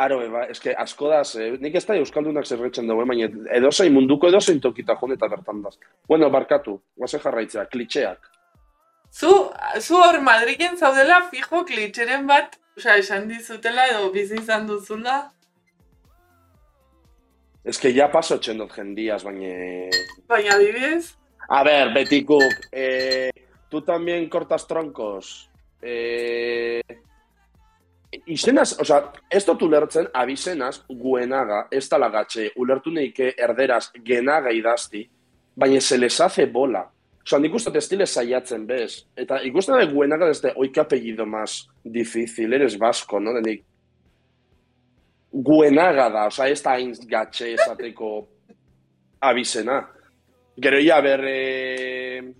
Aro, eba, eske asko da, ze, nik ez da Euskaldunak zerretzen dugu, baina edozein munduko edozein tokita joan eta bertan daz. Bueno, barkatu, guaze jarraitzea, klitxeak. zu, zu hor Madrilen zaudela fijo klitxeren bat, osea, esan dizutela edo bizi izan duzula, Eske ja paso txendot jendiaz, baina... baina adibidez, A ver, Betikuk, eh, tú también cortas troncos. Eh, izenaz, o sea, ez dut ulertzen, abizenaz, guenaga, ez da lagatxe, ulertu neike erderaz genaga idazti, baina se les hace bola. Sea, nik uste estile saiatzen, bez? Eta ikusten da guenaga desde, oi, que apellido más difícil, eres vasco, no? Denik, guenaga da, o sea, ez da hain gatxe esateko abizena. Gero ia ber, e...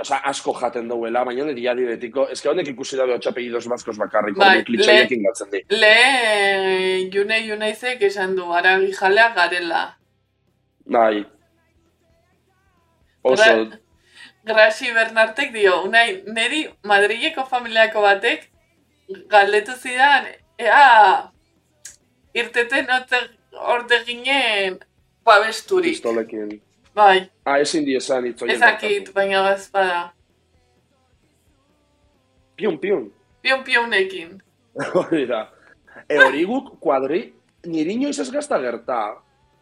Osa, asko jaten duela, baina nire diari betiko, ez que honek ikusi dabe otxapellidos bazkos bakarrik, Bai, klitxaiekin gatzen di. le june junaizek esan du, aragi jalea garela. Bai. Oso, Gra- Grasi Bernartek dio, unai, neri Madrileko familiako batek galdetu zidan, ea irteten orte, ginen babesturik. pistolekin. Bai, Ah, ezin di esan itzoien. ezakit, baina bazpada. Piun, piun. Pion pionekin. Hori da. E hori guk kuadri, niri inoiz ez gazta gerta,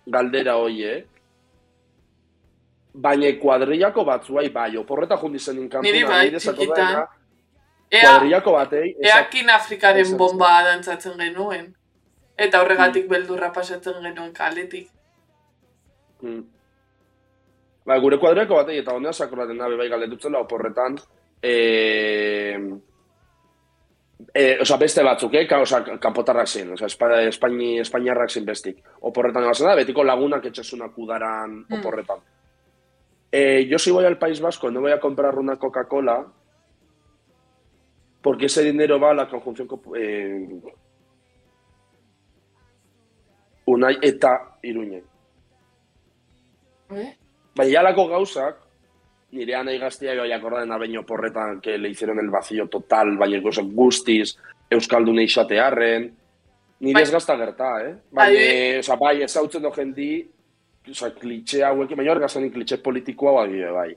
galdera hoiek, baina kuadrillako batzuai bai, oporreta jundi zen inkantu, Niri bai, txikitan. Ea, Kuadrillako batei, eakin Afrikaren bomba dantzatzen genuen. Eta horregatik beldurra pasatzen genuen kaletik. Hmm. Ba, gure kuadriako batei, eta honea sakoraten da, bai galdetutzen da, oporretan, e... E, osa, beste batzuk, eh? Ka, osa, kanpotarrak zin, osa, Espa, Espaini, Espainiarrak zin bestik. Oporretan ebazen da, betiko lagunak etxesunak udaran Hmm. oporretan. Eh, yo si voy al País Vasco no voy a comprar una Coca-Cola porque ese dinero va a la conjunción co- eh, Unai eta Iruñe. Eh? Baina jalako gauzak, nire anai gaztia gai akordaren abeño porretan que le hicieron el vacío total, baina gauzak guztiz, Euskaldun eixatearren, nire Bai. ez gazta gerta, eh? Baina, Bai. oza, bai, ez hautzen do jendi, oza, klitxe hauek, baina hor gazanik klitxe politikoa bai, bai.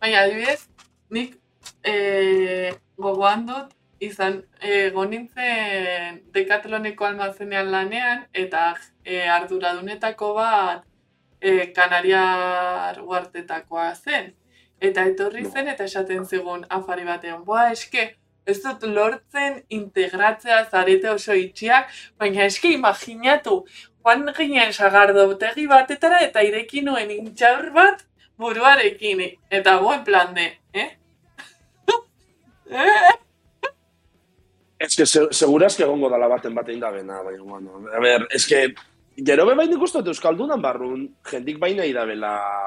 Baina adibidez, nik e, gogoan dut, izan, egon nintzen dekatloneko almazenean lanean, eta e, arduradunetako bat e, Kanariar uartetakoa zen. Eta etorri No. zen eta esaten zigun afari batean, boa, eske, ez dut lortzen integratzea zarete oso itxiak, baina eski imaginatu, joan ginen sagardotegi batetara eta ireki nuen intxaur bat buruarekin, eta goen plan de, eh? eh? Ez que se, seguraz que dala baten batein da bena, baina, bueno, a ver, ez que, gero be bain ikustot Euskaldunan barrun, jendik baina idabela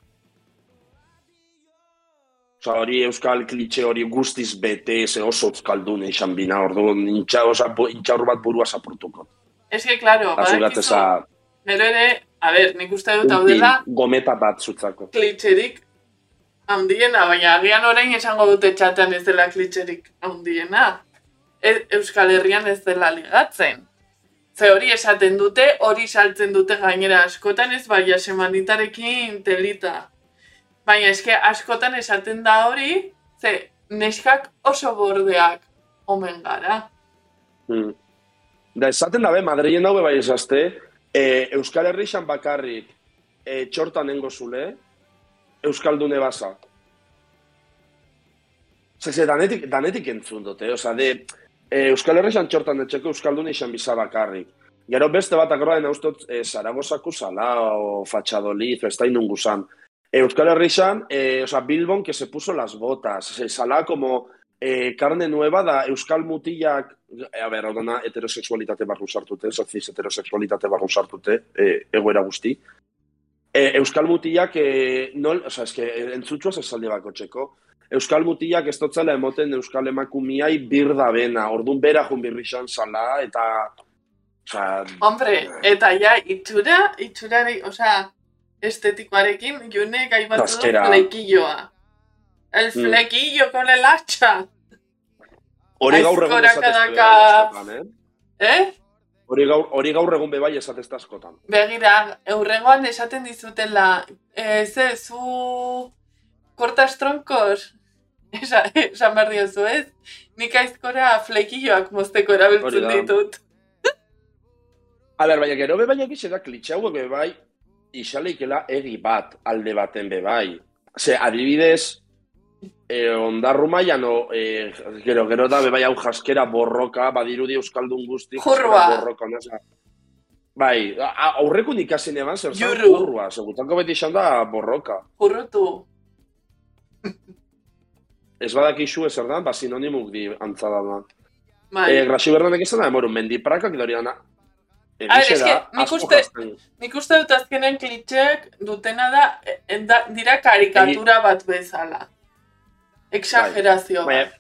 Osa, hori euskal klitxe hori guztiz bete, ze oso euskaldun izan bina, orduan, intxaur bat burua zapurtuko. Ez que, klaro, badakizu. Gero ere, a ber, nik uste dut hau dela... Gometa bat zutzako. Klitxerik handiena, baina agian orain esango dute txatean ez dela klitxerik handiena. E, Euskal Herrian ez dela ligatzen. Ze hori esaten dute, hori saltzen dute gainera askotan ez baina semanitarekin telita. Baina eske askotan esaten da hori, ze neskak oso bordeak omen gara. Hmm. Da esaten dabe, Madrilen daue bai esazte, e, Euskal Herrixan bakarrik e, txortan nengo zule, Euskaldune basa. Zer, danetik, danetik entzun dute, oza, de, e, Euskal Herrixan txortan etxeko Euskaldune izan biza bakarrik. Gero beste bat akorda dena ustot, e, Zaragozaku zala, o Fatxadoliz, ez da inungu zan. Euskal Herrixan, eh, o sea, Bilbon que se puso las botas, se sala como eh, carne nueva da Euskal Mutillak, a ver, odona heterosexualitate barru sartute, soziz heterosexualitate barru sartute, eh, egoera guzti. Eh, Euskal Mutillak, eh, nol, o sea, es que entzutxoaz esaldi bako txeko, Euskal Mutillak ez totzela emoten Euskal emakumiai birda bena, orduan bera jun birrixan sala, eta... O sea, Hombre, eta ja, itxura, itxura, o sea, estetikoarekin, june gaibatu du flequilloa. El mm. flequillo mm. con el hacha. Hori gaur egun esatezko eh? Eh? Hori gaur, hori gaur egun bebai esatezta askotan. Begira, eurrengoan esaten dizutela, eh, ze, zu kortas tronkos, Esa, esan behar diozu ez? Nik aizkora flequilloak mozteko erabiltzen ditut. A ber, baina gero bebai egiz da klitxauak bebai, isaleikela egi bat alde baten be bai. Ze, adibidez, e, ondarru maian, e, gero, gero da, bebai hau jaskera borroka, badirudi euskaldun guzti. Jurrua. Borroka, nasa. Bai, aurreko ikasen eban, zer zan, jurrua. Segutanko beti izan da, borroka. Jurrutu. Ez badak isu ezer da, ba sinonimuk di antzada da. Bai. E, Grasi berdanek izan da, emoru, mendiprakak dori dana, A ver, es que nik uste, nik uste dut azkenen klitxeak dutena da, da, dira karikatura bat bezala. Exagerazio bai. bat.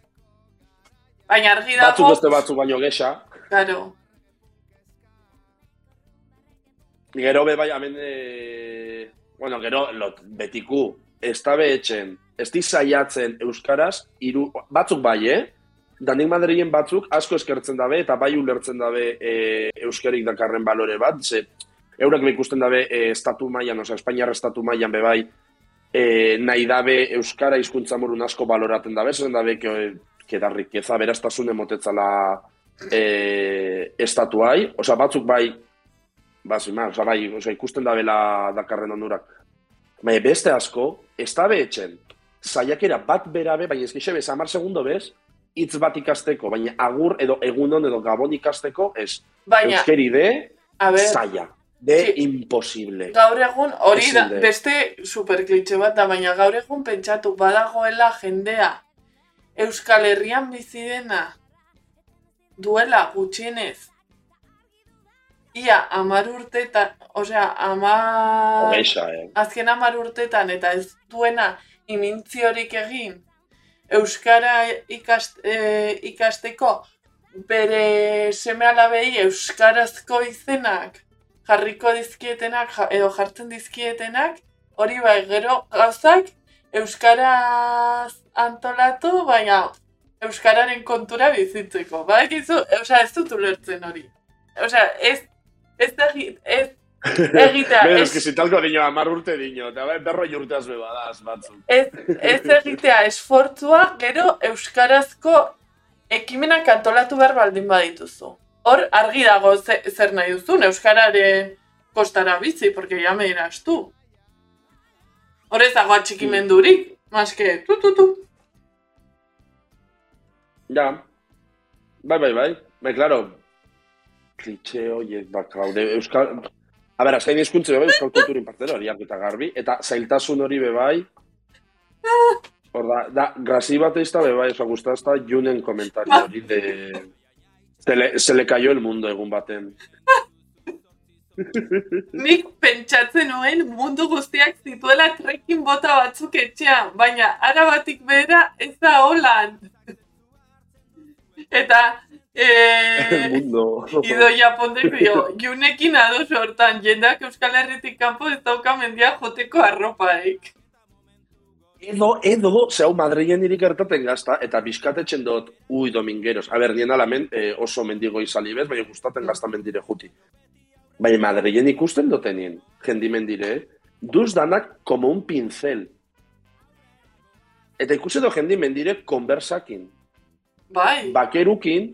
Baina argi dago... Batzuk beste batzuk baino gesa. Claro. Gero be bai, amen, e... bueno, gero, lot, betiku, ez tabe etxen, ez saiatzen euskaraz, iru, batzuk bai, eh? Danik Madrilen batzuk asko eskertzen dabe eta bai ulertzen dabe e, euskarik dakarren balore bat, ze eurak ikusten dabe e, estatu mailan, oza, Espainiarra estatu mailan bebai e, nahi dabe euskara hizkuntza morun asko baloraten dabe, zen dabe ke, ke da riqueza beraztasun emotetzala e, estatuai, oza, batzuk bai bazi, ma, oza, bai, oza, ikusten dabe la dakarren onurak. Bai, beste asko, ez dabe etxen, saiakera bat berabe, bai ez gixe bez, amar segundo bez, hitz bat ikasteko, baina agur edo egunon edo gabon ikasteko, ez. Baina, euskeri de, zaila. De sí. imposible. Gaur egun, hori da, beste superklitxe bat da, baina gaur egun pentsatu badagoela jendea Euskal Herrian bizi dena duela gutxienez ia amar urtetan, osea, amar... eh? Azken amar urtetan eta ez duena imintziorik egin euskara ikast, e, ikasteko bere seme alabei euskarazko izenak jarriko dizkietenak edo jartzen dizkietenak hori bai gero gauzak euskaraz antolatu baina euskararen kontura bizitzeko gizu, osea ez dut ulertzen hori osea ez ez da ez egitea. Bero, es... eski talko dino, amar urte dino, eta bai, berro jurteaz bebadaz, batzu. Ez, ez egitea esfortzua, gero euskarazko ekimenak antolatu behar baldin badituzu. Hor, argi dago zer nahi duzun, euskararen kostara bizi, porque ya me dirás tu. Hor ez dago atxikimendurik, maske, tu, tu, tu. Ja, bai, bai, bai. Bai, claro, klitxe horiek bakaude. Euskal... A ber, azkain izkuntze bebai, Euskal Kulturin partera hori eta garbi, eta zailtasun hori bebai, hor da, da, grazi bat eizta bebai, oza, gustazta, junen komentario hori de... Se le, se le cayó el mundo egun baten. Nik pentsatzen nuen mundu guztiak zituela trekkin bota batzuk etxean, baina arabatik behera ez da holan. Eta, mundo. Ido Japondek dio, junekin ados hortan, jendak Euskal Herritik kanpo ez dauka mendia joteko arropaik. Edo, edo, zehau Madrilen irik gertaten gazta, eta bizkatetzen dut, ui, domingueros. A ber, nien alamen eh, oso mendigo izali bez, baina gustaten gazta mendire juti. Baina Madrilen ikusten dutenien, jendi mendire, duz danak como un pincel. Eta ikusi do jendi mendire konversakin, Bai, bakerukin,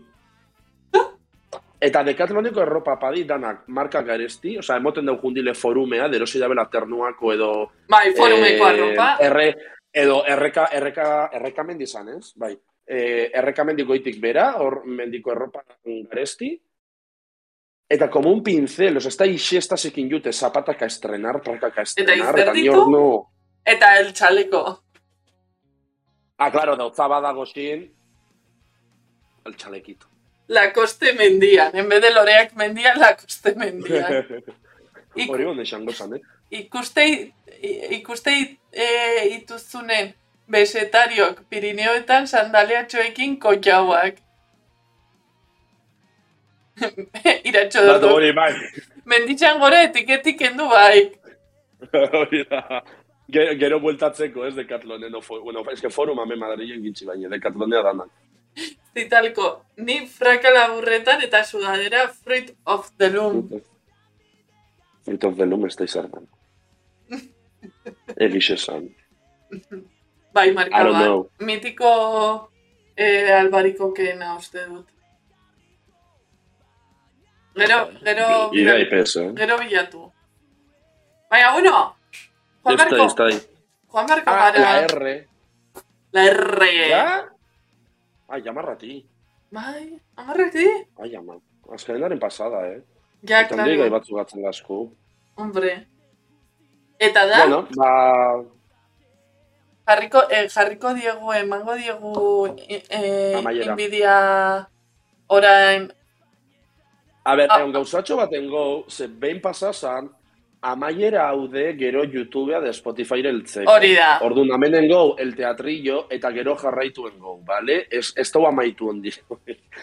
eta dekatloniko erropa padi danak marka garesti, osea, emoten dau jundile forumea, derosi dabela ternuako edo bai, forumeko Eh, arropa. Erre, edo erreka, erreka, erreka mendi izan, ez? Bai. Eh, erreka mendi goitik bera, hor mendiko erropa garesti. Eta como un pincel, osea, ez da ixestasekin jute zapataka estrenar, prakaka estrenar, eta ni izerditu? hor no... Eta el txaleko. Ah, claro, dautza badago xin, el chalequito. Lakoste mendian, en vez de loreak mendian, lakoste mendian. Ik, Hori hon esango zan, eh? ikuste, ikuste e, ituzunen besetariok Pirineoetan sandaliatxoekin kotxauak. Iratxo dut. hori, bai. Menditxan gore etiketik kendu bai. Hori da. Gero, gero bueltatzeko, ez, dekatlonen, no, bueno, ez que forum ame Madrilen gintzi baina, dekatlonea danak. Zitalko, ni fraka laburretan eta sudadera Fruit of the Loom. Fruit of the Loom ez da izartan. Egixe esan. Bai, marka bat. Mitiko eh, albariko keena uste dut. Gero, gero, Ida ipez, eh? gero bilatu. Baina, bueno, Juan Marco, ez da. Juan Marco Ah, gara. la R. La R. Ja? Ai, jamarrati. Bai, amarrak di? Ai, ama. Azkenaren pasada, eh? Ja, Eta handi gai batzu gatzen gasku. hombre. Eta da, Bueno, ba... jarriko, eh, jarriko diegu, emango diegu eh, inbidia orain, A ber, Ah. egon gauzatxo baten go, ze behin pasazan, amaiera haude gero YouTubea de Spotify eltzeko. hori da. Orduan, amenen go, el teatrillo, eta gero jarraituen go, bale? Ez, ez dau amaitu hondi.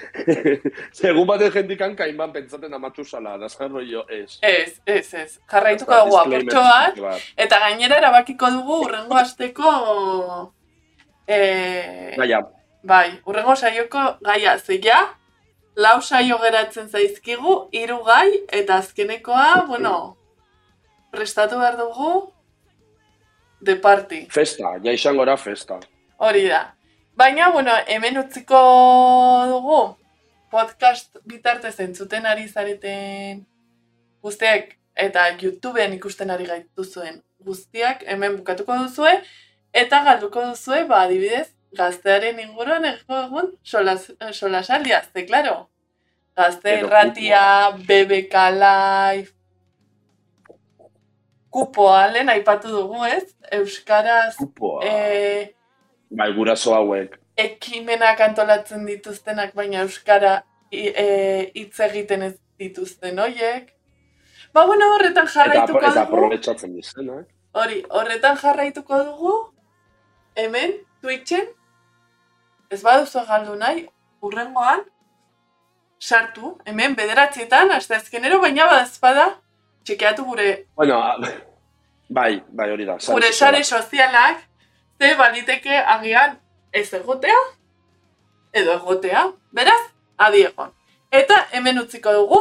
Segun baten jendikan kainban pentsaten amatu zala, da zan rollo, ez. Ez, ez, ez. Jarraituko dugu disclaimer apurtxo bat, txiki bat. eta gainera erabakiko dugu urrengo asteko eh, Gaia, bai, urrengo saioko gaia zeia, lau saio geratzen zaizkigu, hiru gai, eta azkenekoa, bueno, prestatu behar dugu, de party. festa, ja izangora festa. Hori da. Baina, bueno, hemen utziko dugu podcast bitartez entzuten ari zareten guztiak eta YouTubeen ikusten ari gaituzuen guztiak hemen bukatuko duzue eta galduko duzue, ba, adibidez, gaztearen inguruan egun solas, solasaldia, ze, claro. Gazte Edo irratia, BBK Live, kupoa lehen aipatu dugu, ez? Euskaraz, Kupoa. eh, Bai, guraso hauek. ekimenak antolatzen dituztenak, baina euskara i- e, hitz egiten ez dituzten hoiek. Ba, bueno, horretan Eta, jarraituko eta dugu. aprobetsatzen dizenak. Hori, horretan jarraituko dugu. Hemen, Twitchen, ez baduzu galdu nahi, urrengoan, sartu, hemen bederatzietan, hasta azkenero, baina badazpada, txekeatu gure Bueno, bai, bai, hori da. gure sare sozialak, ze baliteke agian ez egotea, edo egotea, beraz, adi egon. Eta hemen utziko dugu,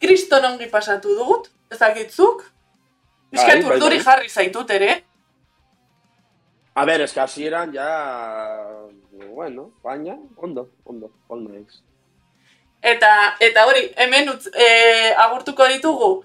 kriston ongi pasatu dugut, ezakitzuk, Bizkat Bai, bai, urduri bai. jarri zaitut ere, A ber, que hasieran ja... Bueno, baina, ondo, ondo, ondo ez. eta, eta hori, hemen utz, e, agurtuko ditugu,